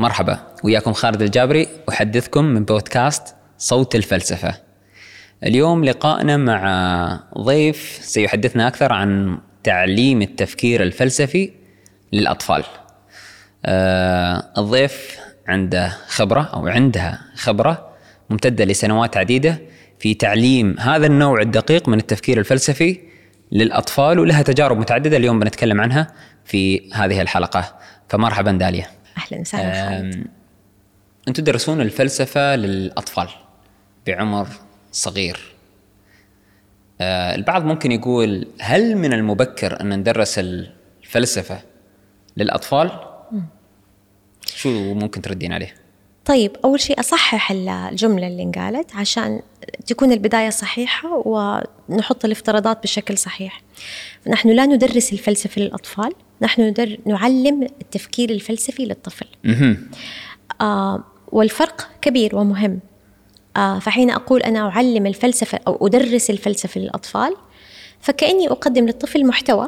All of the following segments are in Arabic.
مرحبا وياكم خالد الجابري أحدثكم من بودكاست صوت الفلسفة. اليوم لقائنا مع ضيف سيحدثنا أكثر عن تعليم التفكير الفلسفي للأطفال. آه الضيف عنده خبرة أو عندها خبرة ممتدة لسنوات عديدة في تعليم هذا النوع الدقيق من التفكير الفلسفي للأطفال ولها تجارب متعددة اليوم بنتكلم عنها في هذه الحلقة. فمرحبا داليا. أهلا وسهلا أنتم تدرسون الفلسفة للأطفال بعمر صغير. أه، البعض ممكن يقول هل من المبكر أن ندرس الفلسفة للأطفال؟ شو ممكن تردين عليه؟ طيب أول شيء أصحح الجملة اللي انقالت عشان تكون البداية صحيحة ونحط الافتراضات بشكل صحيح. نحن لا ندرس الفلسفة للأطفال نحن ندر... نعلم التفكير الفلسفي للطفل. آه والفرق كبير ومهم. آه فحين أقول أنا أعلم الفلسفة أو أدرس الفلسفة للأطفال فكأني أقدم للطفل محتوى.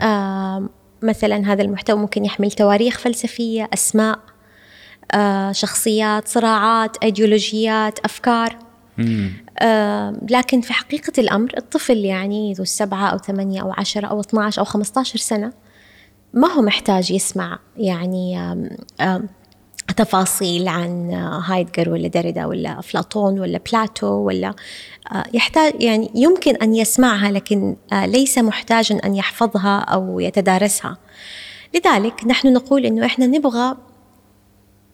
آه مثلا هذا المحتوى ممكن يحمل تواريخ فلسفية أسماء آه شخصيات صراعات أيديولوجيات أفكار. لكن في حقيقة الأمر الطفل يعني ذو السبعة أو ثمانية أو عشرة أو 12 أو 15 سنة ما هو محتاج يسمع يعني تفاصيل عن آه، هايدجر ولا ديريدا ولا أفلاطون ولا بلاتو ولا آه، يحتاج يعني يمكن أن يسمعها لكن آه، ليس محتاجا أن يحفظها أو يتدارسها. لذلك نحن نقول أنه إحنا نبغى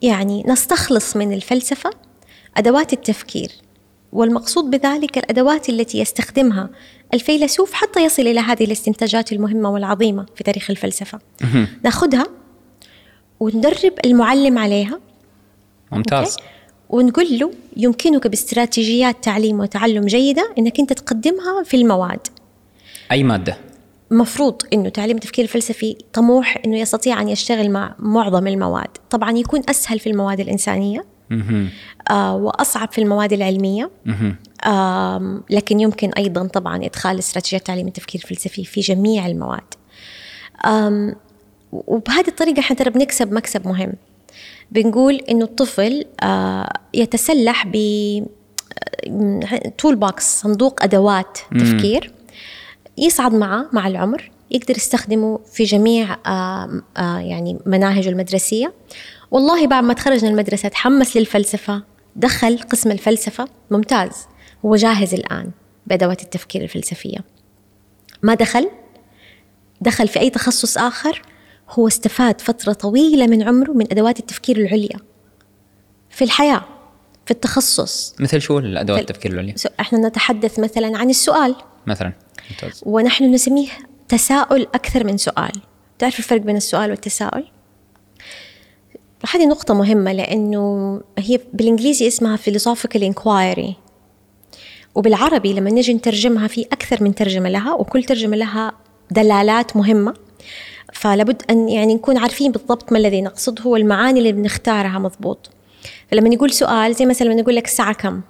يعني نستخلص من الفلسفة أدوات التفكير. والمقصود بذلك الأدوات التي يستخدمها الفيلسوف حتى يصل إلى هذه الاستنتاجات المهمة والعظيمة في تاريخ الفلسفة مهم. ناخذها وندرب المعلم عليها ممتاز أوكي؟ ونقول له يمكنك باستراتيجيات تعليم وتعلم جيدة أنك أنت تقدمها في المواد أي مادة مفروض إنه تعليم التفكير الفلسفي طموح إنه يستطيع أن يشتغل مع معظم المواد، طبعا يكون أسهل في المواد الإنسانية مهم. آه وأصعب في المواد العلمية. آم، لكن يمكن أيضا طبعا إدخال استراتيجيات تعليم التفكير الفلسفي في جميع المواد. آم، وبهذه الطريقة إحنا ترى بنكسب مكسب مهم. بنقول إنه الطفل آه، يتسلح ب tool box صندوق أدوات تفكير يصعد معه مع العمر يقدر يستخدمه في جميع آه، آه، يعني مناهجه المدرسية والله بعد ما تخرج من المدرسة تحمس للفلسفة. دخل قسم الفلسفة. ممتاز. هو جاهز الآن بأدوات التفكير الفلسفية. ما دخل. دخل في أي تخصص آخر. هو استفاد فترة طويلة من عمره من أدوات التفكير العليا. في الحياة. في التخصص. مثل شو الأدوات فل- التفكير العليا؟ إحنا نتحدث مثلا عن السؤال. مثلا. ممتاز. ونحن نسميه تساؤل أكثر من سؤال. تعرف الفرق بين السؤال والتساؤل؟ هذه نقطة مهمة لأنه هي بالإنجليزي اسمها philosophical inquiry. وبالعربي لما نجي نترجمها في أكثر من ترجمة لها وكل ترجمة لها دلالات مهمة. فلابد أن يعني نكون عارفين بالضبط ما الذي نقصده والمعاني اللي بنختارها مضبوط. فلما نقول سؤال زي مثلا لما نقول لك الساعة كم.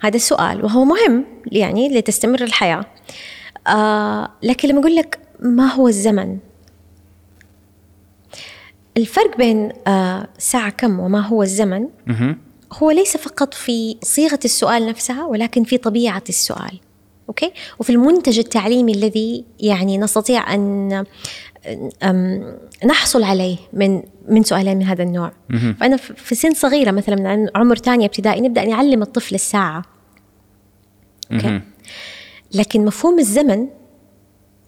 هذا السؤال وهو مهم يعني لتستمر الحياة. آه لكن لما أقول لك ما هو الزمن؟ الفرق بين آه ساعة كم وما هو الزمن. هو ليس فقط في صيغة السؤال نفسها ولكن في طبيعة السؤال أوكي وفي المنتج التعليمي الذي يعني نستطيع أن نحصل عليه من من سؤالين من هذا النوع. فأنا في سن صغيرة مثلا من عمر ثانية ابتدائي نبدأ نعلم الطفل الساعة okay. لكن مفهوم الزمن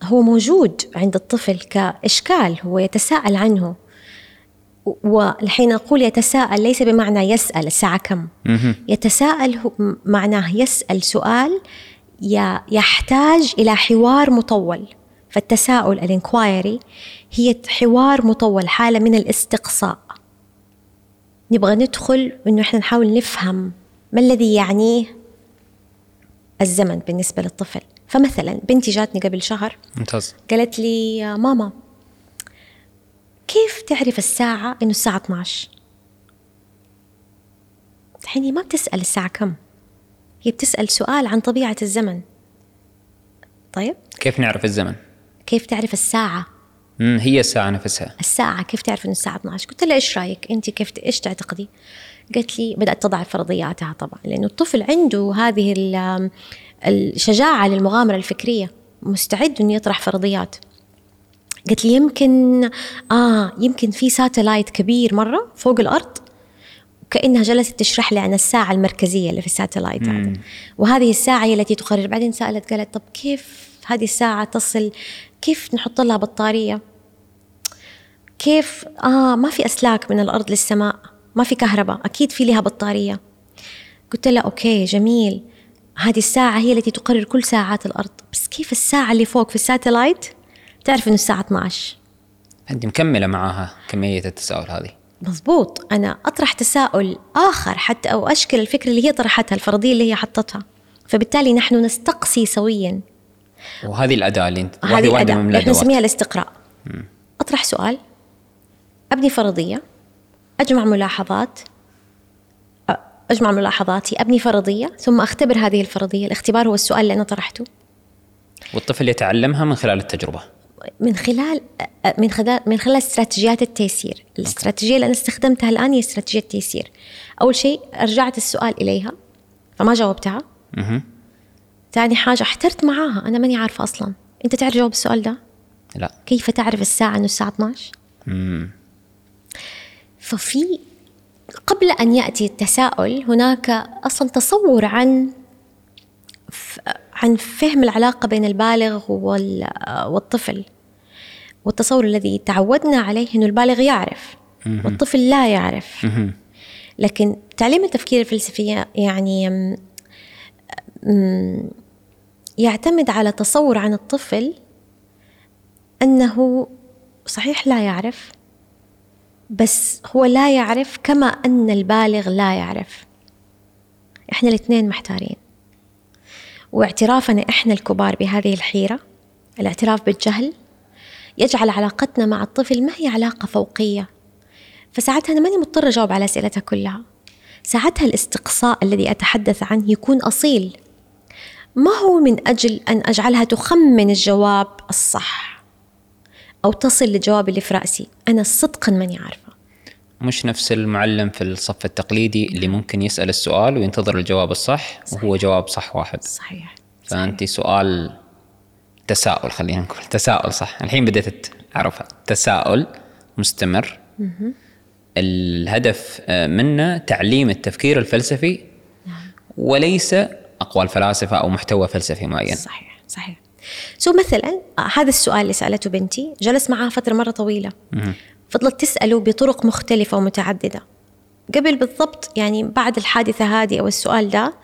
هو موجود عند الطفل كإشكال هو يتساءل عنه والحين أقول يتساءل ليس بمعنى يسأل الساعة كم. يتساءل معناه يسأل سؤال يحتاج إلى حوار مطول. فالتساؤل ال inquiry هي حوار مطول حالة من الاستقصاء. نبغى ندخل إنه إحنا نحاول نفهم ما الذي يعنيه الزمن بالنسبة للطفل. فمثلا بنتي جاتني قبل شهر. ممتاز. قالت لي ماما كيف تعرف الساعة إنه الساعة 12 الحين هي ما بتسأل الساعة كم هي بتسأل سؤال عن طبيعة الزمن. طيب؟ كيف نعرف الزمن؟ كيف تعرف الساعة؟ مم، هي الساعة نفسها. الساعة كيف تعرف إنه الساعة 12 قلت لها إيش رأيك أنت؟ كيف إيش تعتقدي؟ قالت لي بدأت تضع فرضياتها طبعا لأنه الطفل عنده هذه ال- الشجاعة للمغامرة الفكرية مستعد إنه يطرح فرضيات. قالت لي يمكن آه يمكن في satellite كبير مرة فوق الأرض كأنها جلست تشرح لي عن الساعة المركزية اللي في ال satellite هذا وهذه الساعة هي التي تقرر بعدين سألت قالت طب كيف هذه الساعة تصل؟ كيف نحط لها بطارية؟ كيف؟ آه ما في أسلاك من الأرض للسماء ما في كهرباء أكيد في لها بطارية. قلت لها okay جميل. هذه الساعة هي التي تقرر كل ساعات الأرض. بس كيف الساعة اللي فوق في ال satellite؟ تعرف إنه الساعة 12 أنت مكملة معاها كمية التساؤل هذه. مضبوط أنا أطرح تساؤل آخر حتى أو أشكل الفكرة اللي هي طرحتها الفرضية اللي هي حطتها. فبالتالي نحن نستقصي سويا. وهذه الأداة اللي أنت هذه الأداة من إحنا الأدوات. نسميها الاستقراء. أطرح سؤال. أبني فرضية. أجمع ملاحظات. أجمع ملاحظاتي. أبني فرضية. ثم أختبر هذه الفرضية. الاختبار هو السؤال اللي أنا طرحته. والطفل يتعلمها من خلال التجربة. من خلال من خلال من خلال استراتيجيات التيسير، الاستراتيجية اللي أنا استخدمتها الآن هي استراتيجية التيسير. أول شيء رجعت السؤال إليها فما جاوبتها. ثاني حاجة احترت معاها أنا ماني عارفة أصلا. أنت تعرف جواب السؤال ده؟ لا كيف تعرف الساعة إنه الساعة 12؟ مم. ففي قبل أن يأتي التساؤل هناك أصلا تصور عن عن فهم العلاقة بين البالغ وال- والطفل. والتصور الذي تعودنا عليه إنه البالغ يعرف والطفل لا يعرف. لكن تعليم التفكير الفلسفي يعني يعتمد على تصور عن الطفل أنه صحيح لا يعرف بس هو لا يعرف كما أن البالغ لا يعرف. إحنا الاثنين محتارين. واعترافنا إحنا الكبار بهذه الحيرة الاعتراف بالجهل يجعل علاقتنا مع الطفل ما هي علاقة فوقية. فساعتها أنا ماني مضطرة أجاوب على أسئلتها كلها. ساعتها الاستقصاء الذي أتحدث عنه يكون أصيل. ما هو من أجل أن أجعلها تخمن الجواب الصح؟ أو تصل للجواب اللي في رأسي أنا صدقا ماني عارفة. مش نفس المعلم في الصف التقليدي اللي ممكن يسأل السؤال وينتظر الجواب الصح وهو جواب صح واحد. صحيح. فأنت سؤال تساؤل خلينا نقول تساؤل صح. الحين بديت أعرفها. تساؤل مستمر. الهدف آه، منه تعليم التفكير الفلسفي وليس أقوال فلاسفة أو محتوى فلسفي معين. صحيح صحيح. سو مثلا آه، هذا السؤال اللي سألته بنتي جلس معها فترة مرة طويلة. فضلت تسأله بطرق مختلفة ومتعددة. قبل بالضبط يعني بعد الحادثة هذه أو السؤال ده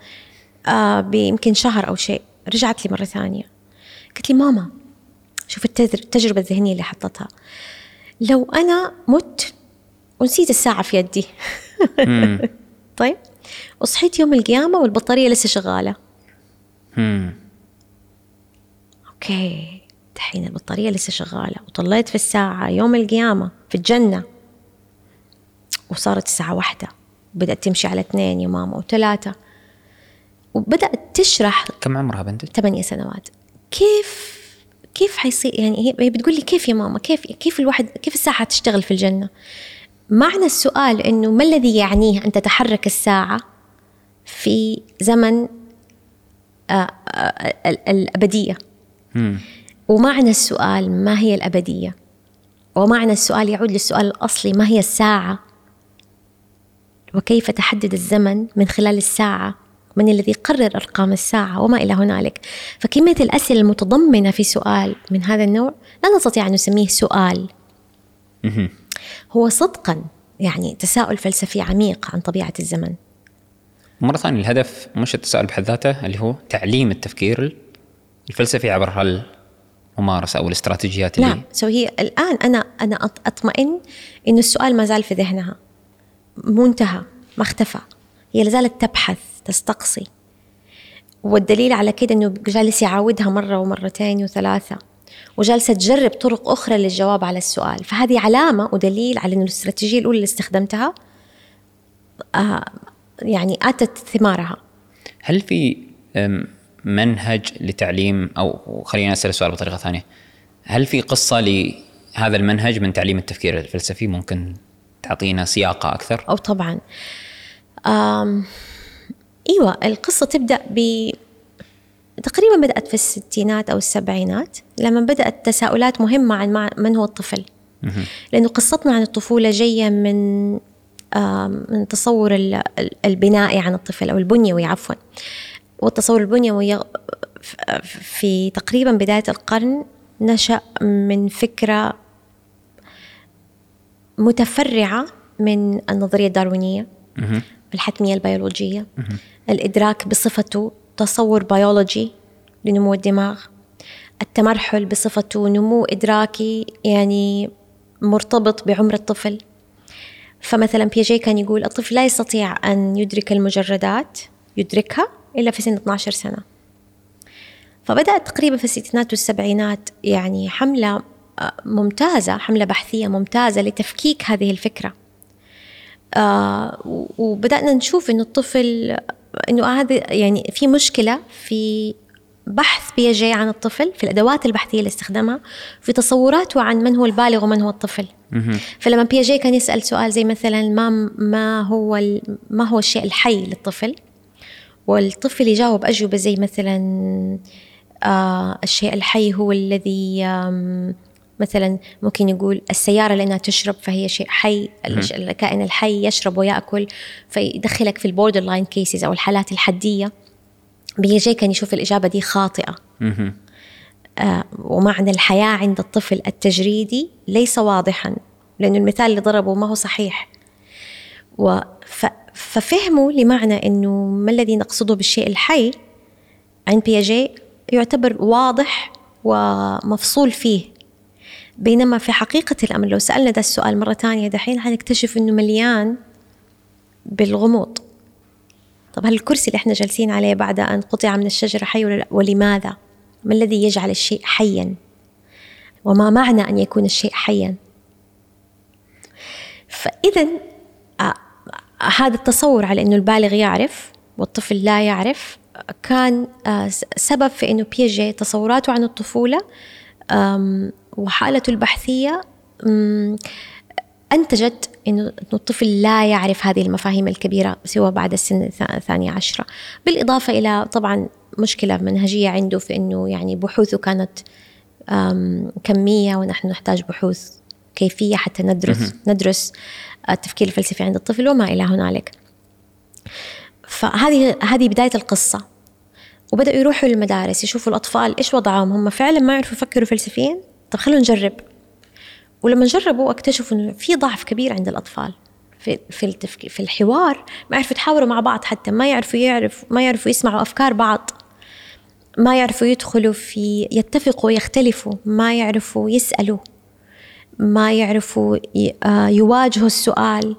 آه بيمكن شهر أو شيء رجعت لي مرة ثانية. قالت لي ماما شوف التجر- التجربة الذهنية اللي حطتها. لو أنا مت ونسيت الساعة في يدي. طيب وصحيت يوم القيامة والبطارية لسه شغالة. مم. أوكي. دحين البطارية لسه شغالة وطلعت في الساعة يوم القيامة في الجنة. وصارت الساعة واحدة بدأت تمشي على اثنين يا ماما وثلاثة. وبدأت تشرح كم عمرها بنتك؟ ثمانية سنوات. كيف كيف حيصير؟ يعني هي بتقول لي كيف يا ماما؟ كيف كيف الواحد كيف الساعة تشتغل في الجنة؟ معنى السؤال إنه ما الذي يعنيه أن تتحرك الساعة في زمن آه، آه، ال- الأبدية؟ مم. ومعنى السؤال ما هي الأبدية؟ ومعنى السؤال يعود للسؤال الأصلي ما هي الساعة؟ وكيف تحدد الزمن من خلال الساعة؟ من الذي قرر أرقام الساعة؟ وما إلى هنالك. فكمية الأسئلة المتضمنة في سؤال من هذا النوع لا نستطيع أن نسميه سؤال. هو صدقا يعني تساؤل فلسفي عميق عن طبيعة الزمن. مرة ثانية الهدف مش التساؤل بحد ذاته اللي هو تعليم التفكير الفلسفي عبر هالممارسة أو الاستراتيجيات اللي نعم. سو هي الآن أنا أنا أط- أطمئن إنه السؤال ما زال في ذهنها. مو انتهى ما اختفى. هي لازالت تبحث تستقصي. والدليل على كده إنه جالس يعاودها مرة ومرتين وثلاثة. وجالسة تجرب طرق أخرى للجواب على السؤال. فهذه علامة ودليل على إنه الاستراتيجية الأولى اللي استخدمتها آه يعني آتت ثمارها. هل في منهج لتعليم أو خلينا أسأل السؤال بطريقة ثانية. هل في قصة هذا المنهج من تعليم التفكير الفلسفي ممكن تعطينا سياقة أكثر؟ أو طبعا. آم إيوه القصة تبدأ ب تقريبا بدأت في الستينات أو السبعينات لما بدأت تساؤلات مهمة عن من هو الطفل؟ لأنه قصتنا عن الطفولة جاية من من تصور البنائي عن الطفل أو البنيوي عفوا. والتصور البنيوي في تقريبا بداية القرن نشأ من فكرة متفرعة من النظرية الداروينية الحتميه البيولوجية. الإدراك بصفته تصور بيولوجي لنمو الدماغ. التمرحل بصفته نمو إدراكي يعني مرتبط بعمر الطفل. فمثلا بيجي كان يقول الطفل لا يستطيع أن يدرك المجردات يدركها إلا في سن 12 سنة. فبدأت تقريبا في الستينات والسبعينات يعني حملة آه، ممتازة حملة بحثية ممتازة لتفكيك هذه الفكرة. آه وبدأنا نشوف إنه الطفل إنه هذا يعني في مشكلة في بحث بيجي عن الطفل في الأدوات البحثية اللي استخدمها في تصوراته عن من هو البالغ ومن هو الطفل. فلما بيجي كان يسأل سؤال زي مثلا ما ما هو ما هو الشيء الحي للطفل؟ والطفل يجاوب أجوبة زي مثلا آه الشيء الحي هو الذي مثلا ممكن يقول السيارة لأنها تشرب فهي شيء حي الكائن الحي يشرب ويأكل فيدخلك في ال borderline cases أو الحالات الحدية. بيجي كان يشوف الإجابة دي خاطئة. آه ومعنى الحياة عند الطفل التجريدي ليس واضحا لأنه المثال اللي ضربه ما هو صحيح. ففهموا لمعنى أنه ما الذي نقصده بالشيء الحي عند بياجي يعتبر واضح ومفصول فيه بينما في حقيقة الأمر لو سألنا ده السؤال مرة ثانية دحين حنكتشف أنه مليان بالغموض طب هل الكرسي اللي إحنا جالسين عليه بعد أن قطع من الشجرة حي ولا لا ولماذا؟ ما الذي يجعل الشيء حيا؟ وما معنى أن يكون الشيء حيا؟ فإذا هذا التصور على أنه البالغ يعرف والطفل لا يعرف كان آه، سبب في أنه بيجي تصوراته عن الطفولة وحالته البحثية أنتجت إنه الطفل لا يعرف هذه المفاهيم الكبيرة سوى بعد السن الثانية عشرة. بالإضافة إلى طبعا مشكلة منهجية عنده في إنه يعني بحوثه كانت كمية ونحن نحتاج بحوث كيفية حتى ندرس ندرس التفكير الفلسفي عند الطفل وما إلى هنالك. فهذه هذه بداية القصة. وبدأوا يروحوا للمدارس يشوفوا الأطفال إيش وضعهم هم فعلا ما يعرفوا يفكروا فلسفيا؟ طب خلونا نجرب. ولما جربوا اكتشفوا إنه في ضعف كبير عند الأطفال في في التفكير في الحوار. ما يعرفوا يتحاوروا مع بعض حتى ما يعرفوا يعرف ما يعرفوا يسمعوا أفكار بعض. ما يعرفوا يدخلوا في يتفقوا ويختلفوا ما يعرفوا يسألوا. ما يعرفوا آه، يواجهوا السؤال.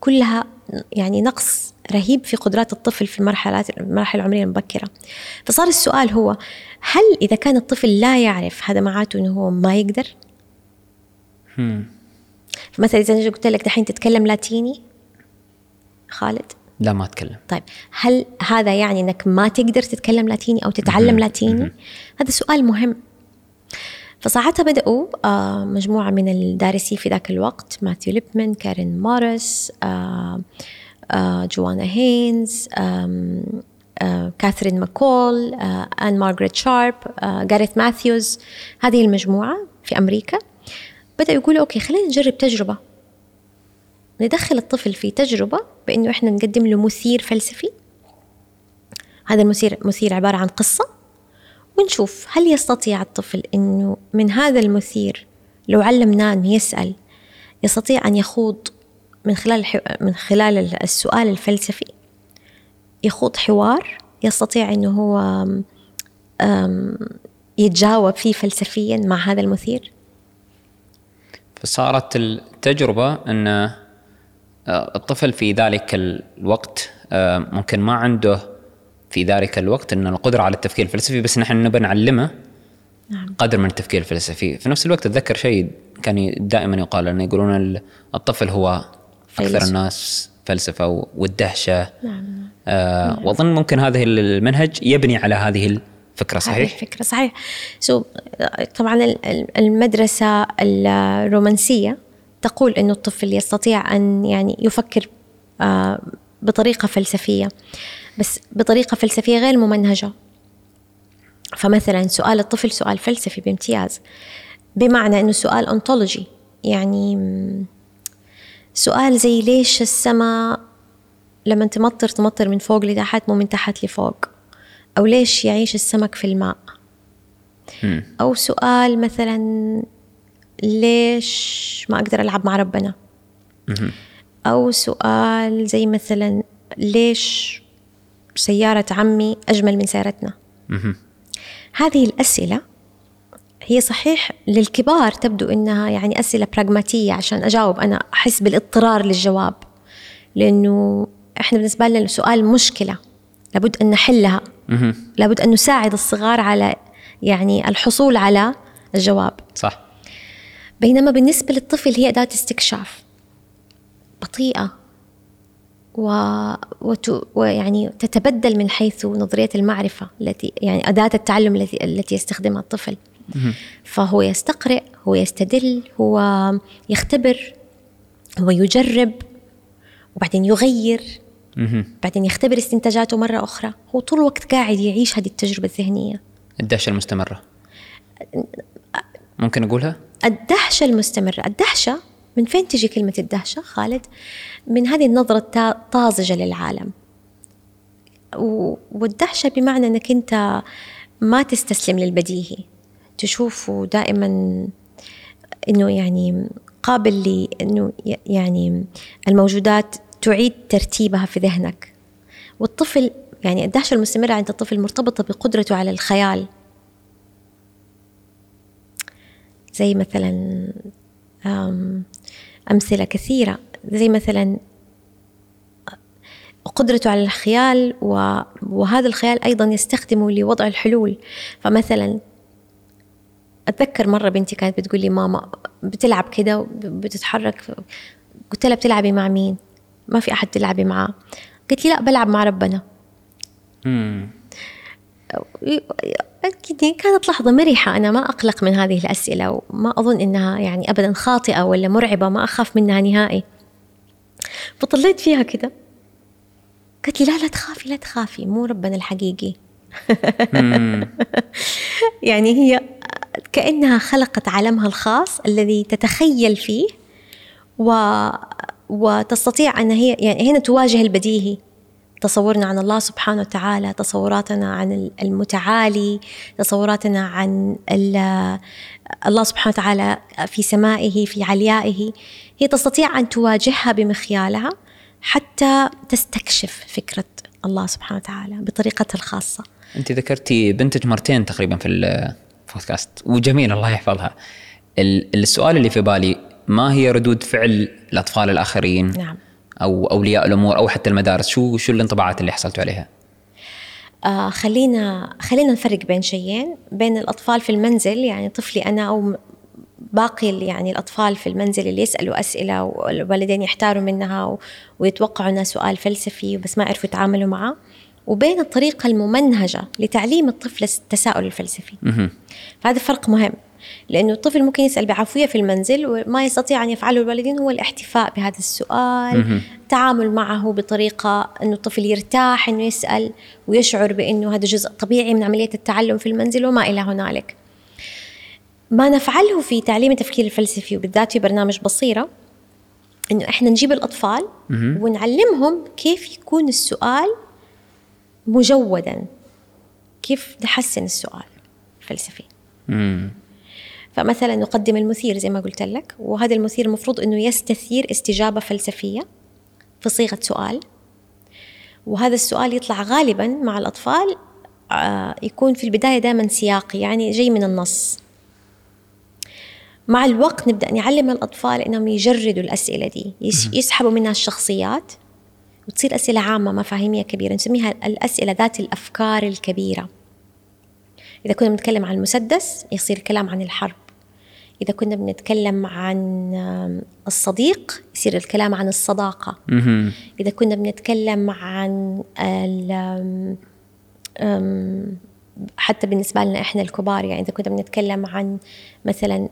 كلها يعني نقص رهيب في قدرات الطفل في المرحلات المراحل العمرية المبكرة. فصار السؤال هو هل إذا كان الطفل لا يعرف هذا معناته إنه هو ما يقدر؟ فمثلا إذا قلت لك دحين تتكلم لاتيني خالد؟ لا ما أتكلم. طيب هل هذا يعني إنك ما تقدر تتكلم لاتيني أو تتعلم لاتيني؟ هذا سؤال مهم. فساعتها بدأوا آه، مجموعة من الدارسين في ذاك الوقت ماثيو ليبمان كارين موريس آه، آه، جوانا هينز كاثرين ماكول آن مارغريت شارب جاريث ماثيوز هذه المجموعة في أمريكا. بدأوا يقولوا okay خلينا نجرب تجربة. ندخل الطفل في تجربة بإنه إحنا نقدم له مثير فلسفي. هذا المثير مثير عبارة عن قصة. ونشوف هل يستطيع الطفل إنه من هذا المثير لو علمناه إنه يسأل يستطيع أن يخوض من خلال من خلال السؤال الفلسفي. يخوض حوار يستطيع إنه هو يتجاوب فيه فلسفيا مع هذا المثير. فصارت التجربة أن آه، الطفل في ذلك الوقت آه، ممكن ما عنده في ذلك الوقت أن القدرة على التفكير الفلسفي بس نحن نبى نعلمه نعم. قدر من التفكير الفلسفي في نفس الوقت أتذكر شيء كان دائما يقال أنه يقولون الطفل هو أكثر الناس فلسفة والدهشة نعم. آه نعم. وأظن ممكن هذه المنهج يبني على هذه فكره هذه صحيح الفكرة صحيح سو طبعا ال- ال- المدرسة الرومانسية تقول أنه الطفل يستطيع أن يعني يفكر آه، بطريقة فلسفية بس بطريقة فلسفية غير ممنهجة فمثلا سؤال الطفل سؤال فلسفي بامتياز بمعنى أنه سؤال أنطولوجي يعني سؤال زي ليش السماء لما تمطر تمطر من فوق لتحت مو من تحت لفوق أو ليش يعيش السمك في الماء. أو سؤال مثلا ليش ما أقدر ألعب مع ربنا. أو سؤال زي مثلا ليش سيارة عمي أجمل من سيارتنا. هذه الأسئلة هي صحيح للكبار تبدو إنها يعني أسئلة براغماتية عشان أجاوب. أنا أحس بالاضطرار للجواب. لأنه إحنا بالنسبة لنا السؤال مشكلة. لابد أن نحلها. لابد أن نساعد الصغار على يعني الحصول على الجواب. صح. بينما بالنسبة للطفل هي أداة استكشاف. بطيئة. ويعني تتبدل من حيث نظرية المعرفة التي يعني أداة التعلم التي التي يستخدمها الطفل. فهو يستقرئ هو يستدل هو يختبر هو يجرب وبعدين يغير. بعدين يختبر استنتاجاته مرة أخرى. هو طول الوقت قاعد يعيش هذه التجربة الذهنية. الدهشة المستمرة. ممكن أقولها؟ الدهشة المستمرة. الدهشة من فين تجي كلمة الدهشة خالد؟ من هذه النظرة الطازجة للعالم. والدهشة بمعنى أنك أنت ما تستسلم للبديهي. تشوفه دائما أنه يعني قابل لأنه يعني الموجودات تعيد ترتيبها في ذهنك. والطفل يعني الدهشة المستمرة عند الطفل مرتبطة بقدرته على الخيال. زي مثلا أمثلة كثيرة زي مثلا قدرته على الخيال وهذا الخيال أيضا يستخدمه لوضع الحلول فمثلا أتذكر مرة بنتي كانت بتقول لي ماما بتلعب كده بتتحرك قلت لها بتلعبي مع مين؟ ما في أحد تلعبي معاه قالت لي لا بلعب مع ربنا. أكيد كانت لحظة مرحة أنا ما أقلق من هذه الأسئلة وما أظن إنها يعني أبدا خاطئة ولا مرعبة ما أخاف منها نهائي. فطليت فيها كده. قالت لي لا لا تخافي لا تخافي مو ربنا الحقيقي. يعني هي كأنها خلقت عالمها الخاص الذي تتخيل فيه و... وتستطيع أن هي يعني هنا تواجه البديهي. تصورنا عن الله سبحانه وتعالى تصوراتنا عن المتعالي تصوراتنا عن ال- الله سبحانه وتعالى في سمائه في عليائه. هي تستطيع أن تواجهها بمخيالها حتى تستكشف فكرة الله سبحانه وتعالى بطريقتها الخاصة. أنت ذكرتي بنتك مرتين تقريبا في البودكاست وجميل الله يحفظها. ال- السؤال اللي في بالي ما هي ردود فعل الأطفال الآخرين؟ نعم. أو أولياء الأمور أو حتى المدارس. شو شو الانطباعات اللي حصلتوا عليها؟ آه خلينا خلينا نفرق بين شيئين. بين الأطفال في المنزل يعني طفلي أنا أو م- باقي يعني الأطفال في المنزل اللي يسألوا أسئلة والوالدين يحتاروا منها ويتوقعوا أنها سؤال فلسفي بس ما يعرفوا يتعاملوا معه. وبين الطريقة الممنهجة لتعليم الطفل التساؤل الفلسفي. فهذا فرق مهم. لأنه الطفل ممكن يسأل بعفوية في المنزل وما يستطيع أن يفعله. الوالدين هو الاحتفاء بهذا السؤال التعامل معه بطريقة أنه الطفل يرتاح أنه يسأل ويشعر بأنه هذا جزء طبيعي من عملية التعلم في المنزل وما إلى هنالك. ما نفعله في تعليم التفكير الفلسفي وبالذات في برنامج بصيرة أنه إحنا نجيب الأطفال ونعلمهم كيف يكون السؤال مجودا كيف نحسن السؤال الفلسفي. فمثلا نقدم المثير زي ما قلت لك وهذا المثير المفروض إنه يستثير استجابة فلسفية في صيغة سؤال. وهذا السؤال يطلع غالبا مع الأطفال آه، يكون في البداية دائما سياقي يعني جاي من النص. مع الوقت نبدأ نعلم الأطفال إنهم يجردوا الأسئلة دي يس- يسحبوا منها الشخصيات وتصير أسئلة عامة مفاهيميه كبيرة نسميها الأسئلة ذات الأفكار الكبيرة. إذا كنا بنتكلم عن المسدس يصير الكلام عن الحرب. إذا كنا بنتكلم عن الصديق يصير الكلام عن الصداقة. إذا كنا بنتكلم عن حتى بالنسبة لنا إحنا الكبار يعني إذا كنا بنتكلم عن مثلا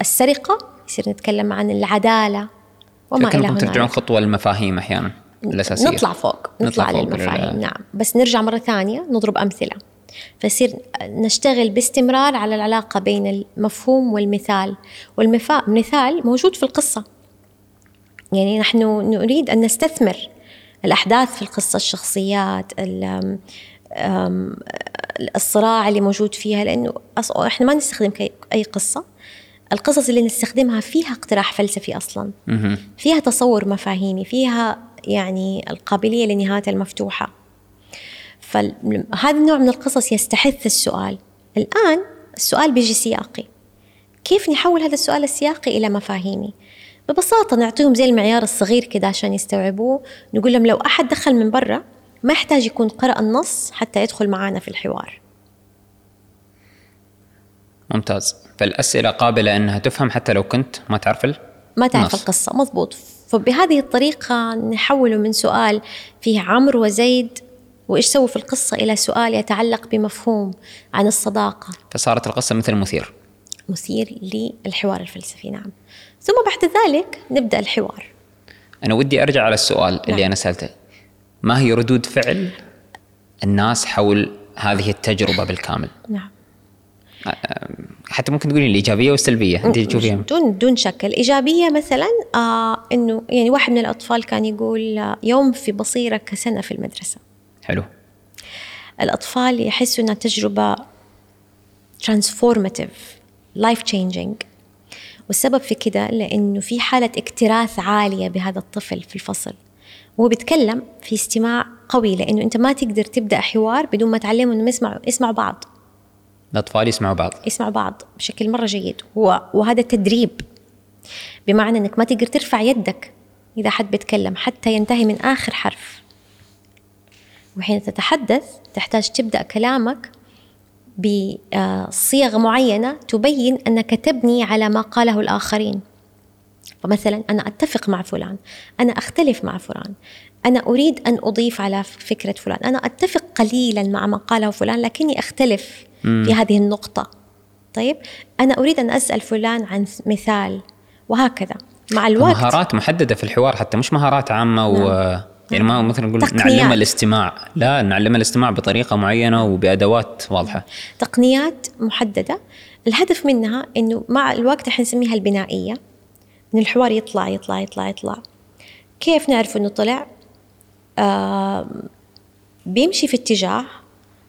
السرقة يصير نتكلم عن العدالة وما إلى هنالك ترجعون خطوة المفاهيم أحيانا الأساسية. نطلع فوق نطلع, نطلع للمفاهيم نعم. بس نرجع مرة ثانية نضرب أمثلة. فيصير نشتغل باستمرار على العلاقة بين المفهوم والمثال. والمثال موجود في القصة. يعني نحن نريد أن نستثمر الأحداث في القصة الشخصيات الصراع اللي موجود فيها لأنه إحنا ما نستخدم أي قصة. القصص اللي نستخدمها فيها اقتراح فلسفي أصلا. فيها تصور مفاهيمي فيها يعني القابلية لنهاية المفتوحة. فهذا النوع من القصص يستحث السؤال. الآن السؤال بيجي سياقي. كيف نحول هذا السؤال السياقي إلى مفاهيمي؟ ببساطة نعطيهم زي المعيار الصغير كده عشان يستوعبوه. نقول لهم لو أحد دخل من برا ما يحتاج يكون قرأ النص حتى يدخل معنا في الحوار. ممتاز. فالأسئلة قابلة أنها تفهم حتى لو كنت ما تعرف. ما تعرف القصة. مضبوط فبهذه الطريقة نحوله من سؤال فيه عمرو وزيد وإيش سووا في القصة؟ إلى سؤال يتعلق بمفهوم عن الصداقة. فصارت القصة مثل مثير مثير للحوار الفلسفي نعم. ثم بعد ذلك نبدأ الحوار. أنا ودي أرجع على السؤال نعم. اللي أنا سألته. ما هي ردود فعل الناس حول هذه التجربة بالكامل؟ نعم. حتى ممكن تقولين الايجابيه والسلبيه أنت تشوفيها؟ دون دون شك الايجابيه مثلا آه إنه يعني واحد من الأطفال كان يقول آه، يوم في بصيره كسنه في المدرسة. حلو. الأطفال يحسوا إنها تجربة transformative life changing. والسبب في كده لأنه في حالة اكتراث عالية بهذا الطفل في الفصل. وهو بيتكلم في استماع قوي لأنه أنت ما تقدر تبدأ حوار بدون ما تعلمهم إنهم يسمعوا يسمعوا بعض. الأطفال يسمعوا بعض. يسمعوا بعض بشكل مرة جيد. وهذا تدريب. بمعنى أنك ما تقدر ترفع يدك إذا حد بيتكلم حتى ينتهي من آخر حرف. وحين تتحدث تحتاج تبدأ كلامك بصيغ معينة تبين أنك تبني على ما قاله الآخرين. فمثلا أنا أتفق مع فلان أنا أختلف مع فلان أنا أريد أن أضيف على فكرة فلان أنا أتفق قليلا مع ما قاله فلان لكني أختلف في هذه النقطة. طيب أنا أريد أن أسأل فلان عن مثال وهكذا. مع الوقت مهارات محددة في الحوار حتى مش مهارات عامة نعم. و يعني ما مثلا نقول نعلم الاستماع. لا نعلم الاستماع بطريقة معينة وبأدوات واضحة. تقنيات محددة. الهدف منها إنه مع الوقت إحنا نسميها البنائية. إن الحوار يطلع يطلع يطلع يطلع. كيف نعرف إنه طلع؟ آه بيمشي في اتجاه.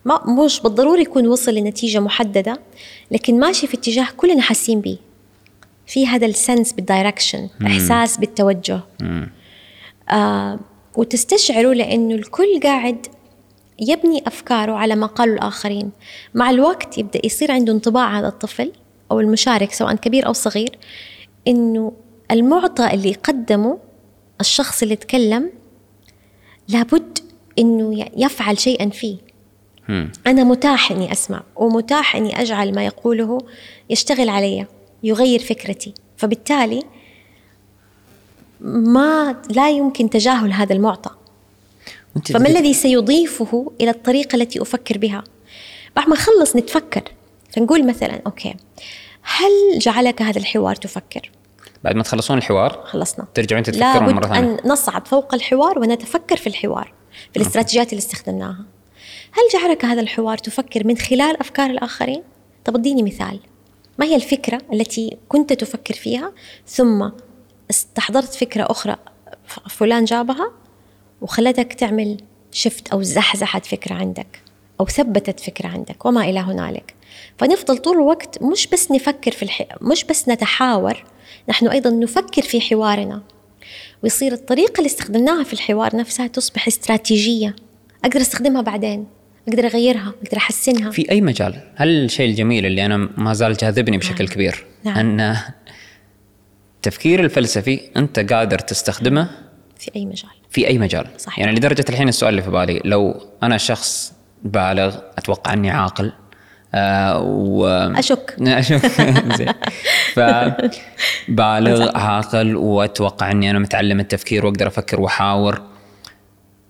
ما مش بالضروري يكون وصل لنتيجة محددة لكن ماشي في اتجاه كلنا حاسين به في هذا ال sense of direction إحساس بالتوجه. آه وتستشعروا لأنه الكل قاعد يبني أفكاره على ما قالوا الآخرين. مع الوقت يبدأ يصير عنده انطباع هذا الطفل أو المشارك سواء كبير أو صغير إنه المعطى اللي قدمه الشخص اللي تكلم لابد إنه يفعل شيئا فيه. أنا متاح إني أسمع ومتاح إني أجعل ما يقوله يشتغل علي يغير فكرتي. فبالتالي ما لا يمكن تجاهل هذا المعطى. فما الذي سيضيفه إلى الطريقة التي أفكر بها؟ بعد ما نخلص نتفكر. فنقول مثلا أوكي هل جعلك هذا الحوار تفكر؟ بعد ما تخلصون الحوار خلصنا. ترجعون تتفكرون مرة ثانية. أن نصعد فوق الحوار ونتفكر في الحوار في الاستراتيجيات اللي استخدمناها. هل جعلك هذا الحوار تفكر من خلال أفكار الآخرين؟ طب اديني مثال. ما هي الفكرة التي كنت تفكر فيها ثم استحضرت فكرة أخرى. فلان جابها وخلتك تعمل شفت أو زحزحت فكرة عندك أو ثبتت فكرة عندك وما إلى هنالك. فنفضل طول الوقت مش بس نفكر في الح... مش بس نتحاور نحن أيضا نفكر في حوارنا. ويصير الطريقة اللي استخدمناها في الحوار نفسها تصبح استراتيجية. أقدر أستخدمها بعدين أقدر أغيرها أقدر أحسنها. في أي مجال؟ هل الشيء الجميل اللي أنا ما زال جاذبني بشكل نعم. كبير؟ نعم. أن التفكير الفلسفي أنت قادر تستخدمه في أي مجال؟ في أي مجال. صحيح. يعني لدرجة الحين السؤال اللي في بالي لو أنا شخص بالغ أتوقع أني عاقل آه و أشك. أشك. زين. ف بالغ عاقل وأتوقع أني أنا متعلم التفكير وأقدر أفكر وأحاور.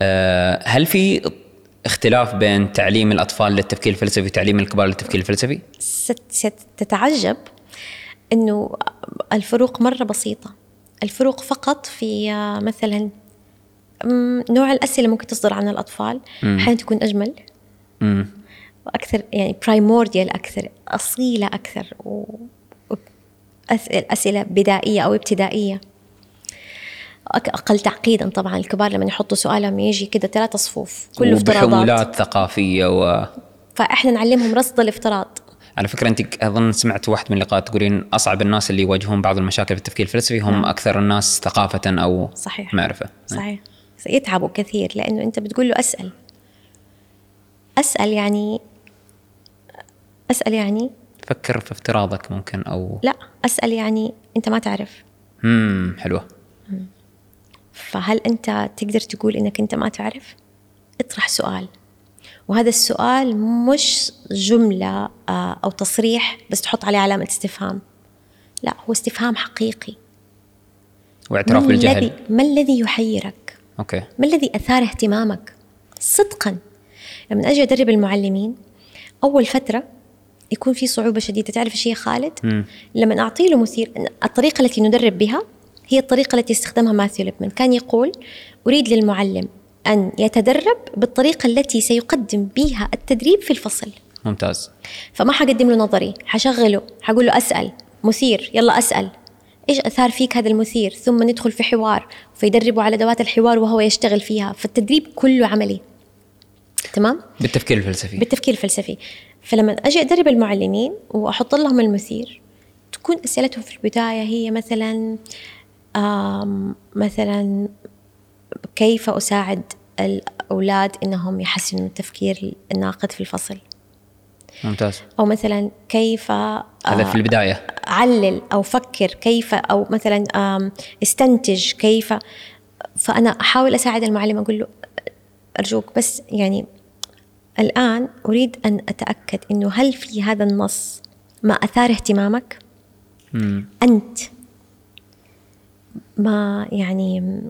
آه هل في اختلاف بين تعليم الأطفال للتفكير الفلسفي وتعليم الكبار للتفكير الفلسفي؟ ست- ستتعجب إنه الفروق مرة بسيطة. الفروق فقط في آه، مثلا نوع الأسئلة ممكن تصدر عن الأطفال. أحيانا تكون أجمل. وأكثر يعني برايمورديال أكثر أصيلة أكثر و أسئلة بدائية أو ابتدائية. أقل تعقيدا طبعا. الكبار لما يحطوا سؤالهم يجي كده ثلاثة صفوف كله افتراضات. وبحمولات ثقافية و فإحنا نعلمهم رصد الافتراض. على فكرة أنت أظن سمعت واحد من اللقاءات تقولين أصعب الناس اللي يواجهون بعض المشاكل في التفكير الفلسفي هم نعم. أكثر الناس ثقافة أو صحيح. معرفة. صحيح. يتعبوا كثير لأنه أنت بتقول له أسأل. أسأل يعني أسأل يعني؟ فكر في افتراضك ممكن أو لا أسأل يعني أنت ما تعرف. امم حلوة. فهل أنت تقدر تقول إنك أنت ما تعرف؟ اطرح سؤال. وهذا السؤال مش جملة آه، أو تصريح بس تحط عليه علامة استفهام. لا هو استفهام حقيقي. واعتراف ما بالجهل. الذي ما الذي يحيرك؟ أوكي. ما الذي أثار اهتمامك؟ صدقا. لما أجي أدرب المعلمين أول فترة يكون في صعوبة شديدة. تعرف إيش هي خالد؟ مم. لما أعطي له مثير الطريقة التي ندرب بها هي الطريقة التي استخدمها ماثيو ليبمان. كان يقول أريد للمعلم أن يتدرب بالطريقة التي سيقدم بها التدريب في الفصل. ممتاز. فما حقدم له نظري؟ حشغله حقول له أسأل. مثير يلا أسأل. إيش أثار فيك هذا المثير؟ ثم ندخل في حوار. فيدربه على أدوات الحوار وهو يشتغل فيها. فالتدريب كله عملي. تمام؟ بالتفكير الفلسفي. بالتفكير الفلسفي. فلما أجي أدرب المعلمين وأحط لهم المثير تكون أسئلتهم في البداية هي مثلا مثلا كيف أساعد الأولاد إنهم يحسنوا التفكير الناقد في الفصل؟ ممتاز. أو مثلا كيف هذا آه، في البداية. علل أو فكر كيف أو مثلا استنتج كيف. فأنا أحاول أساعد المعلم أقول له أرجوك بس يعني الآن أريد أن أتأكد إنه هل في هذا النص ما أثار اهتمامك؟ امم أنت ما يعني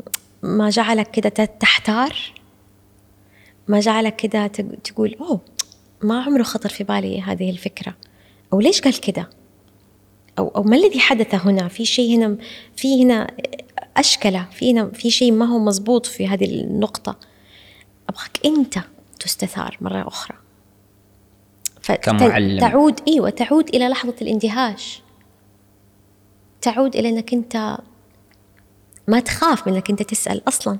ما جعلك كده تحتار؟ ما جعلك كده تق- تقول أوه ما عمره خطر في بالي هذه الفكرة. أو ليش قال كده؟ أو أو ما الذي حدث هنا؟ في شيء هنا في هنا أشكلة في هنا في شيء ما هو مزبوط في هذه النقطة. أبغاك أنت تستثار مرة أخرى. فت- كمعلم. تعود إيوه تعود إلى لحظة الاندهاش تعود إلى إنك أنت ما تخاف من إنك أنت تسأل أصلا.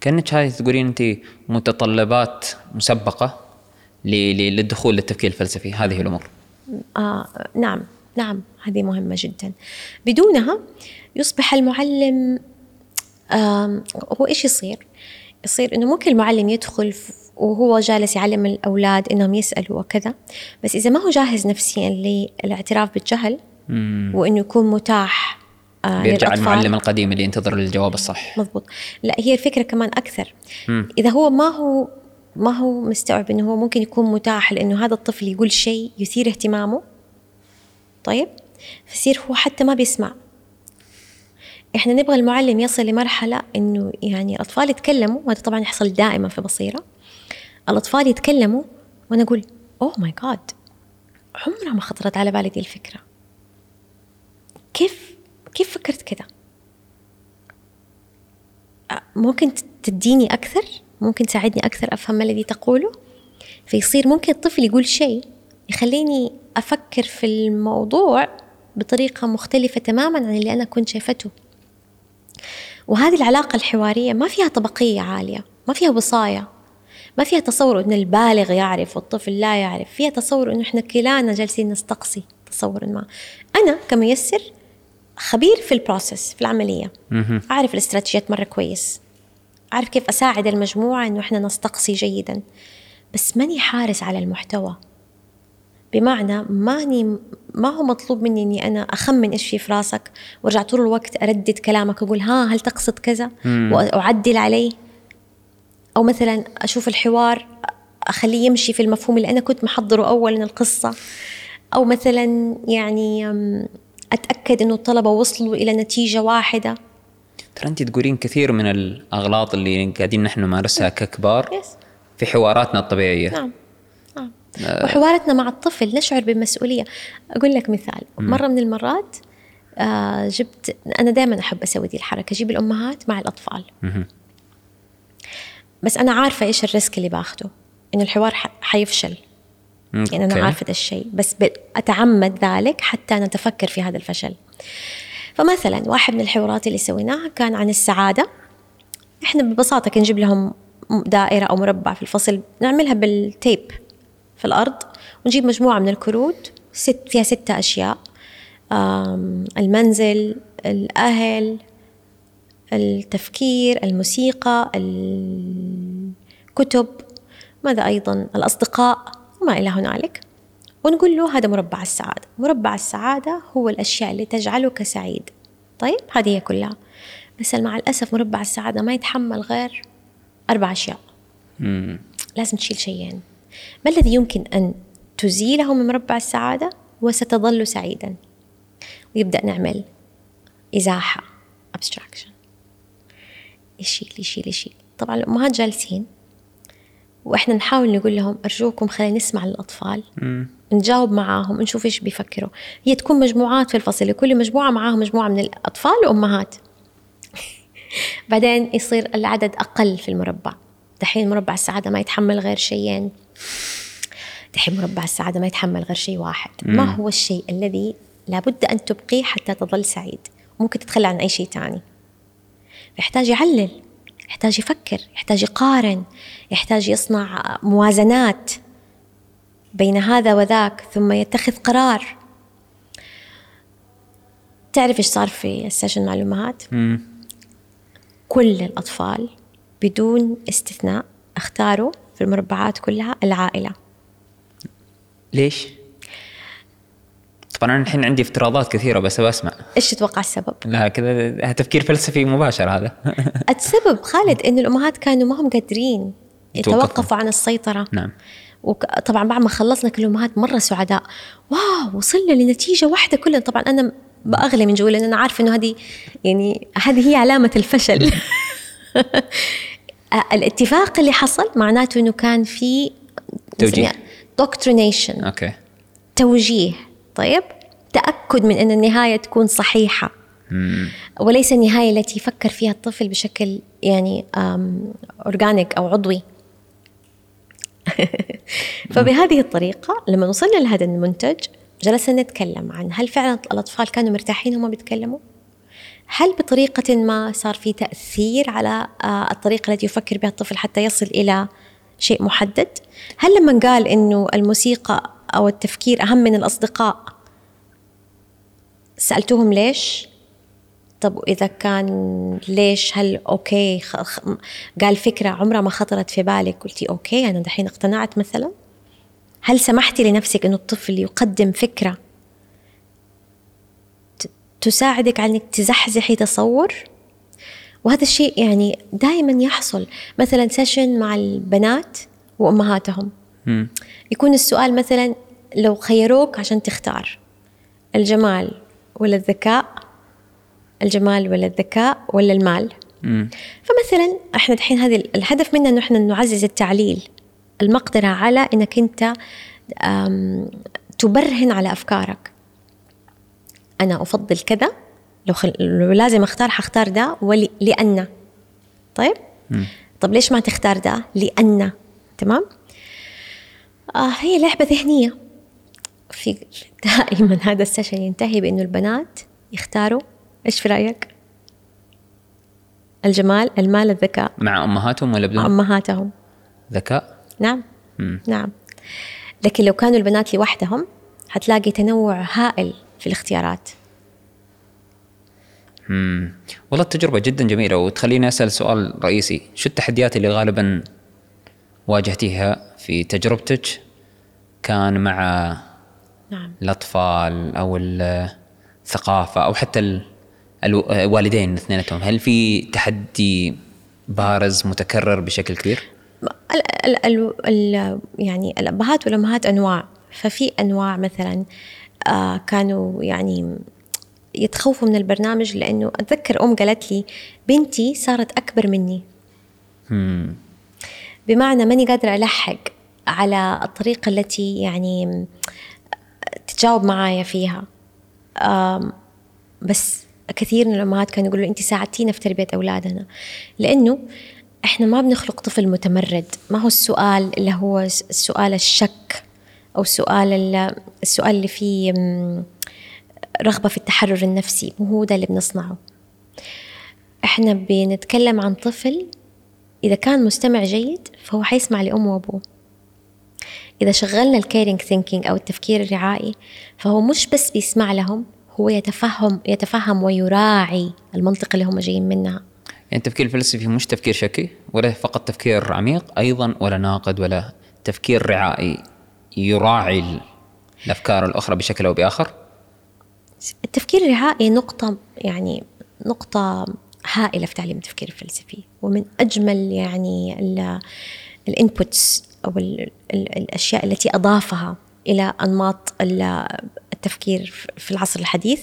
كأنك هاي تقولين أنت متطلبات مسبقة للدخول للتفكير الفلسفي. هذه الأمور. آه نعم نعم هذه مهمة جدا. بدونها يصبح المعلم آم، هو إيش يصير؟ يصير إنه ممكن المعلم يدخل وهو جالس يعلم الأولاد إنهم يسألوا وكذا. بس إذا ما هو جاهز نفسيا للاعتراف بالجهل مم. وإنه يكون متاح آه بيرجع للأطفال. المعلم القديم اللي ينتظر الجواب الصح. مضبوط. لا هي الفكرة كمان أكثر. مم. إذا هو ما هو ما هو مستوعب إنه هو ممكن يكون متاح لإنه هذا الطفل يقول شيء يثير اهتمامه طيب؟ فيصير هو حتى ما بيسمع. إحنا نبغى المعلم يصل لمرحلة إنه يعني الأطفال يتكلموا وهذا طبعا يحصل دائما في بصيرة. الأطفال يتكلموا وأنا أقول اوه ماي جاد عمرها ما خطرت على بالي دي الفكرة. كيف كيف فكرت كذا ممكن تديني أكثر؟ ممكن تساعدني أكثر أفهم ما الذي تقوله؟ فيصير ممكن الطفل يقول شيء يخليني أفكر في الموضوع بطريقة مختلفة تماما عن اللي أنا كنت شايفته. وهذه العلاقة الحوارية ما فيها طبقية عالية ما فيها وصاية ما فيها تصور أن البالغ يعرف والطفل لا يعرف فيها تصور أنه إحنا كلانا جالسين نستقصي تصور ما. أنا كميسر خبير في البروسيس في العملية. مهم. أعرف الاستراتيجيات مرة كويس. أعرف كيف أساعد المجموعة إنه إحنا نستقصي جيدا. بس ماني حارس على المحتوى. بمعنى ماني ما هو مطلوب مني إني أنا أخمن إيش في في راسك وأرجع طول الوقت أردد كلامك أقول ها هل تقصد كذا؟ مم. وأعدل عليه. أو مثلا أشوف الحوار أخليه يمشي في المفهوم اللي أنا كنت محضره أولا القصة. أو مثلا يعني أم، أتأكد إنه الطلبة وصلوا إلى نتيجة واحدة. ترى انت تقولين كثير من الأغلاط اللي قاعدين نحن نمارسها ككبار yes في حواراتنا الطبيعية. نعم. نعم. وحواراتنا مع الطفل نشعر بمسؤولية. أقول لك مثال. مرة من المرات آه جبت أنا دائما أحب أسوي دي الحركة. أجيب الأمهات مع الأطفال. بس أنا عارفة إيش ال risk اللي باخده. إنه الحوار حيفشل. يعني. عارفة ده الشيء بس أتعمد ذلك حتى نتفكر في هذا الفشل. فمثلا واحد من الحوارات اللي سويناها كان عن السعادة. إحنا ببساطة كنا نجيب لهم دائرة أو مربع في الفصل نعملها بالتيب في الأرض ونجيب مجموعة من الكروت ست فيها ستة أشياء. آم، المنزل الأهل التفكير الموسيقى الكتب ماذا أيضا؟ الأصدقاء. وما إلى هنالك؟ ونقول له هذا مربع السعادة. مربع السعادة هو الأشياء اللي تجعلك سعيد. طيب هذه هي كلها. بس مع الأسف مربع السعادة ما يتحمل غير أربع أشياء. مم. لازم تشيل شيئين. ما الذي يمكن أن تزيله من مربع السعادة؟ وستظل سعيدا. ويبدأ نعمل إزاحة abstraction يشيل يشيل يشيل. طبعا الأمهات جالسين وإحنا نحاول نقول لهم أرجوكم خلينا نسمع للأطفال مم. نجاوب معاهم نشوف إيش بيفكروا. هي تكون مجموعات في الفصل لكل مجموعة معاهم مجموعة من الأطفال وأمهات. بعدين يصير العدد أقل في المربع. دحين مربع السعادة ما يتحمل غير شيئين. دحين مربع السعادة ما يتحمل غير شيء واحد. ما هو الشيء الذي لابد أن تبقيه حتى تظل سعيد؟ ممكن تتخلى عن أي شيء تاني. يحتاج يعلل. يحتاج يفكر يحتاج يقارن يحتاج يصنع موازنات بين هذا وذاك ثم يتخذ قرار تعرف إيش صار في السيشن مع الأمهات؟ كل الأطفال بدون استثناء اختاروا في المربعات كلها العائلة ليش؟ طبعا أنا الحين عندي افتراضات كثيرة بس بسمع. إيش تتوقع السبب؟ لا كذا تفكير فلسفي مباشر هذا. السبب خالد انه الأمهات كانوا ما هم قادرين يتوقفوا. عن السيطرة. نعم. وطبعا بعد ما خلصنا كل الأمهات مرة سعداء. واو وصلنا لنتيجة واحدة كلنا طبعا أنا باغلي من جوا لأن أنا عارفة إنه هذه يعني هذه هي علامة الفشل. الاتفاق اللي حصل معناته إنه كان في توجيه. indoctrination okay. توجيه. طيب؟ تأكد من أن النهاية تكون صحيحة. مم. وليس النهاية التي يفكر فيها الطفل بشكل يعني organic أو عضوي. فبهذه الطريقة لما وصلنا لهذا المنتج جلسنا نتكلم عن هل فعلا الأطفال كانوا مرتاحين وهم بيتكلموا؟ هل بطريقة ما صار في تأثير على آه، الطريقة التي يفكر بها الطفل حتى يصل إلى شيء محدد؟ هل لما قال إنه الموسيقى أو التفكير أهم من الأصدقاء سألتوهم ليش؟ طب وإذا كان ليش؟ هل okay؟ خ... قال فكرة عمرها ما خطرت في بالك قلتي okay أنا دحين اقتنعت مثلا. هل سمحتي لنفسك أنه الطفل يقدم فكرة ت- تساعدك على أنك تزحزحي تصور؟ وهذا الشيء يعني دائما يحصل. مثلا سيشن مع البنات وأمهاتهم. مم. يكون السؤال مثلا لو خيروك عشان تختار. الجمال ولا الذكاء؟ الجمال ولا الذكاء ولا المال؟ مم. فمثلا إحنا دحين هذه الهدف منا إنه إحنا نعزز التعليل المقدرة على إنك أنت تبرهن على أفكارك. أنا أفضل كذا لو, خل... لو لازم أختار حختار ده ولي... لأن. طيب؟ مم. طب ليش ما تختار ده؟ لأن. تمام؟ آه هي لعبة ذهنية. في دائما هذا السيشن ينتهي بإنه البنات يختاروا. إيش في رأيك؟ الجمال، المال، الذكاء. مع أمهاتهم ولا بدون؟ أمهاتهم. ذكاء؟ نعم. مم. نعم. لكن لو كانوا البنات لوحدهم حتلاقي تنوع هائل في الاختيارات. مم. والله التجربة جدا جميلة وتخليني أسأل سؤال رئيسي شو التحديات اللي غالبا واجهتيها في تجربتك كان مع نعم الأطفال أو الثقافة أو حتى ال- الو- الوالدين اثنيناتهم هل في تحدي بارز متكرر بشكل كبير؟ ال ال ال ال يعني الأبهات والأمهات أنواع ففي أنواع مثلا آه كانوا يعني يتخوفوا من البرنامج لأنه أتذكر أم قالت لي بنتي صارت أكبر مني. مم. بمعنى ماني قادرة ألحق على الطريقة التي يعني تتجاوب معايا فيها. بس كثير من الأمهات كانوا يقولوا أنت ساعدتينا في تربية أولادنا. لأنه إحنا ما بنخلق طفل متمرد. ما هو السؤال اللي هو السؤال الشك أو السؤال ال- السؤال اللي فيه رغبة في التحرر النفسي مو هو ده اللي بنصنعه. إحنا بنتكلم عن طفل إذا كان مستمع جيد فهو حيسمع لأمه وأبوه. إذا شغلنا ال caring thinking أو التفكير الرعائي فهو مش بس بيسمع لهم هو يتفهم يتفهم ويراعي المنطقة اللي هم جايين منها. يعني التفكير الفلسفي مش تفكير شكي ولا فقط تفكير عميق أيضا ولا ناقد ولا تفكير رعائي يراعي ال- الأفكار الأخرى بشكل أو بآخر. التفكير الرعائي نقطة يعني نقطة هائلة في تعليم التفكير الفلسفي ومن أجمل يعني الانبوتس أو ال ال الأشياء التي أضافها إلى أنماط ال- التفكير في العصر الحديث.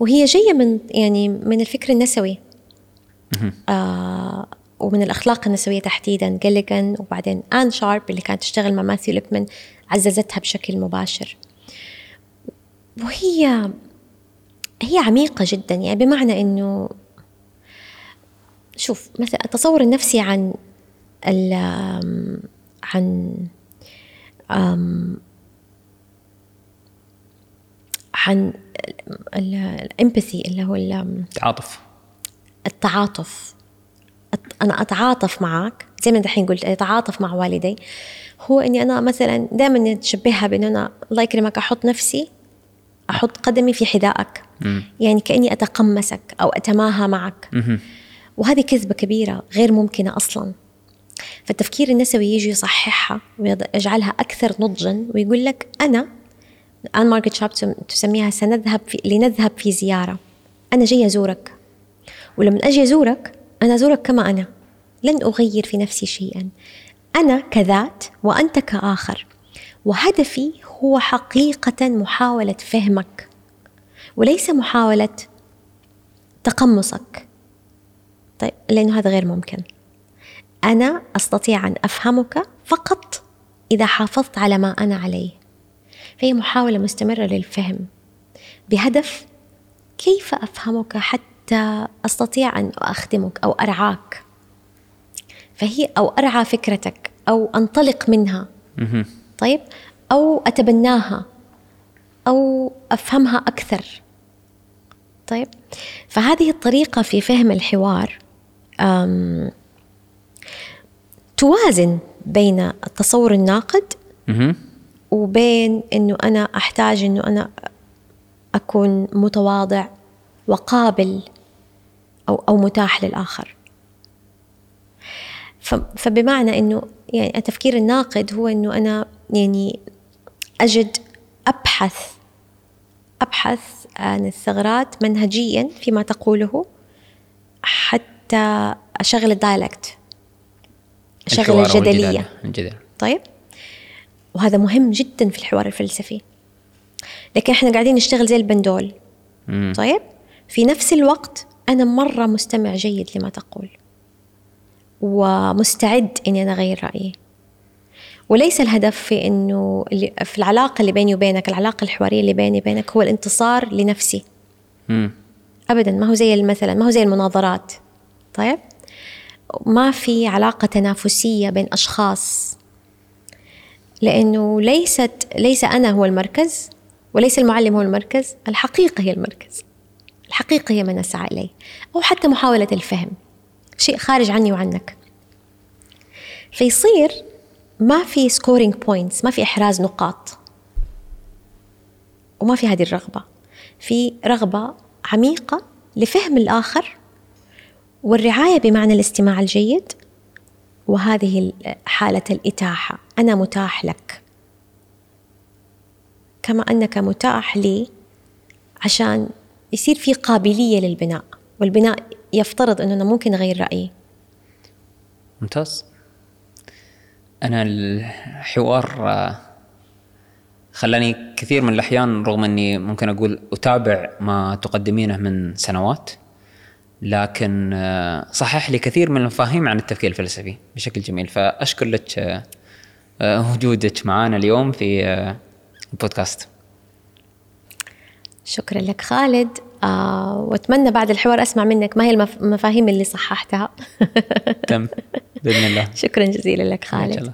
وهي جاية من يعني من الفكر النسوي. آه ومن الأخلاق النسوية تحديدا. جيليغان وبعدين آن شارب اللي كانت تشتغل مع ماثيو ليبمان عززتها بشكل مباشر. وهي هي عميقة جدا يعني بمعنى إنه شوف مثلا التصور النفسي عن ال عن عن الإمباثي اللي هو ال- تعاطف التعاطف. أت- أنا أتعاطف معك زي ما دحين قلت أتعاطف مع والدي. هو إني أنا مثلا دائما نشبهها بان أنا الله يكرمك أحط نفسي أحط قدمي في حذائك. يعني كأني أتقمصك أو أتماهى معك. وهذه كذبة كبيرة غير ممكنة أصلا. فالتفكير النسوي يجي يصححها ويجعلها أكثر نضجا ويقول لك أنا آن مارغريت شارب تسم- تسميها سنذهب في لنذهب في زيارة. أنا جاي أزورك. ولما أجي أزورك أنا أزورك كما أنا. لن أغير في نفسي شيئا. أنا كذات وأنت كآخر. وهدفي هو حقيقة محاولة فهمك وليس محاولة تقمصك. طيب لأنه هذا غير ممكن. أنا أستطيع أن أفهمك فقط إذا حافظت على ما أنا عليه. فهي محاولة مستمرة للفهم. بهدف كيف أفهمك حتى أستطيع أن أخدمك أو أرعاك؟ فهي أو أرعى فكرتك أو أنطلق منها. طيب أو أتبناها أو أفهمها أكثر طيب فهذه الطريقة في فهم الحوار توازن بين التصور الناقد. وبين إنه أنا أحتاج إنه أنا أكون متواضع وقابل أو أو متاح للآخر ف- فبمعنى إنه يعني التفكير الناقد هو إنه أنا يعني أجد أبحث أبحث عن الثغرات منهجيا فيما تقوله حتى أشغل الدايلكت أشغل الجدلية. الجدل طيب؟ وهذا مهم جدا في الحوار الفلسفي. لكن إحنا قاعدين نشتغل زي البندول. مم. طيب؟ في نفس الوقت أنا مرة مستمع جيد لما تقول. ومستعد إني أنا أغير رأيي. وليس الهدف في إنه في العلاقة اللي بيني وبينك العلاقة الحوارية اللي بيني وبينك هو الانتصار لنفسي. مم. ابدا ما هو زي مثلا ما هو زي المناظرات. طيب؟ ما في علاقة تنافسية بين أشخاص. لأنه ليست ليس أنا هو المركز وليس المعلم هو المركز الحقيقة هي المركز. الحقيقة هي ما نسعى إليه أو حتى محاولة الفهم. شيء خارج عني وعنك. فيصير ما في scoring points ما في إحراز نقاط. وما في هذه الرغبة. في رغبة عميقة لفهم الآخر والرعاية بمعنى الاستماع الجيد. وهذه حالة الإتاحة. أنا متاح لك. كما أنك متاح لي عشان يصير في قابلية للبناء. والبناء يفترض أنه أنا ممكن أغير رأيي. ممتاز. أنا الحوار آه، خلاني كثير من الأحيان رغم أني ممكن أقول أتابع ما تقدمينه من سنوات لكن آه، صحح لي كثير من المفاهيم عن التفكير الفلسفي بشكل جميل. فأشكر لك آه، وجودك معنا اليوم في البودكاست. شكرا لك خالد. آه واتمنى بعد الحوار أسمع منك ما هي المف- المفاهيم اللي صححتها. تم بإذن الله. شكرا جزيلا لك خالد.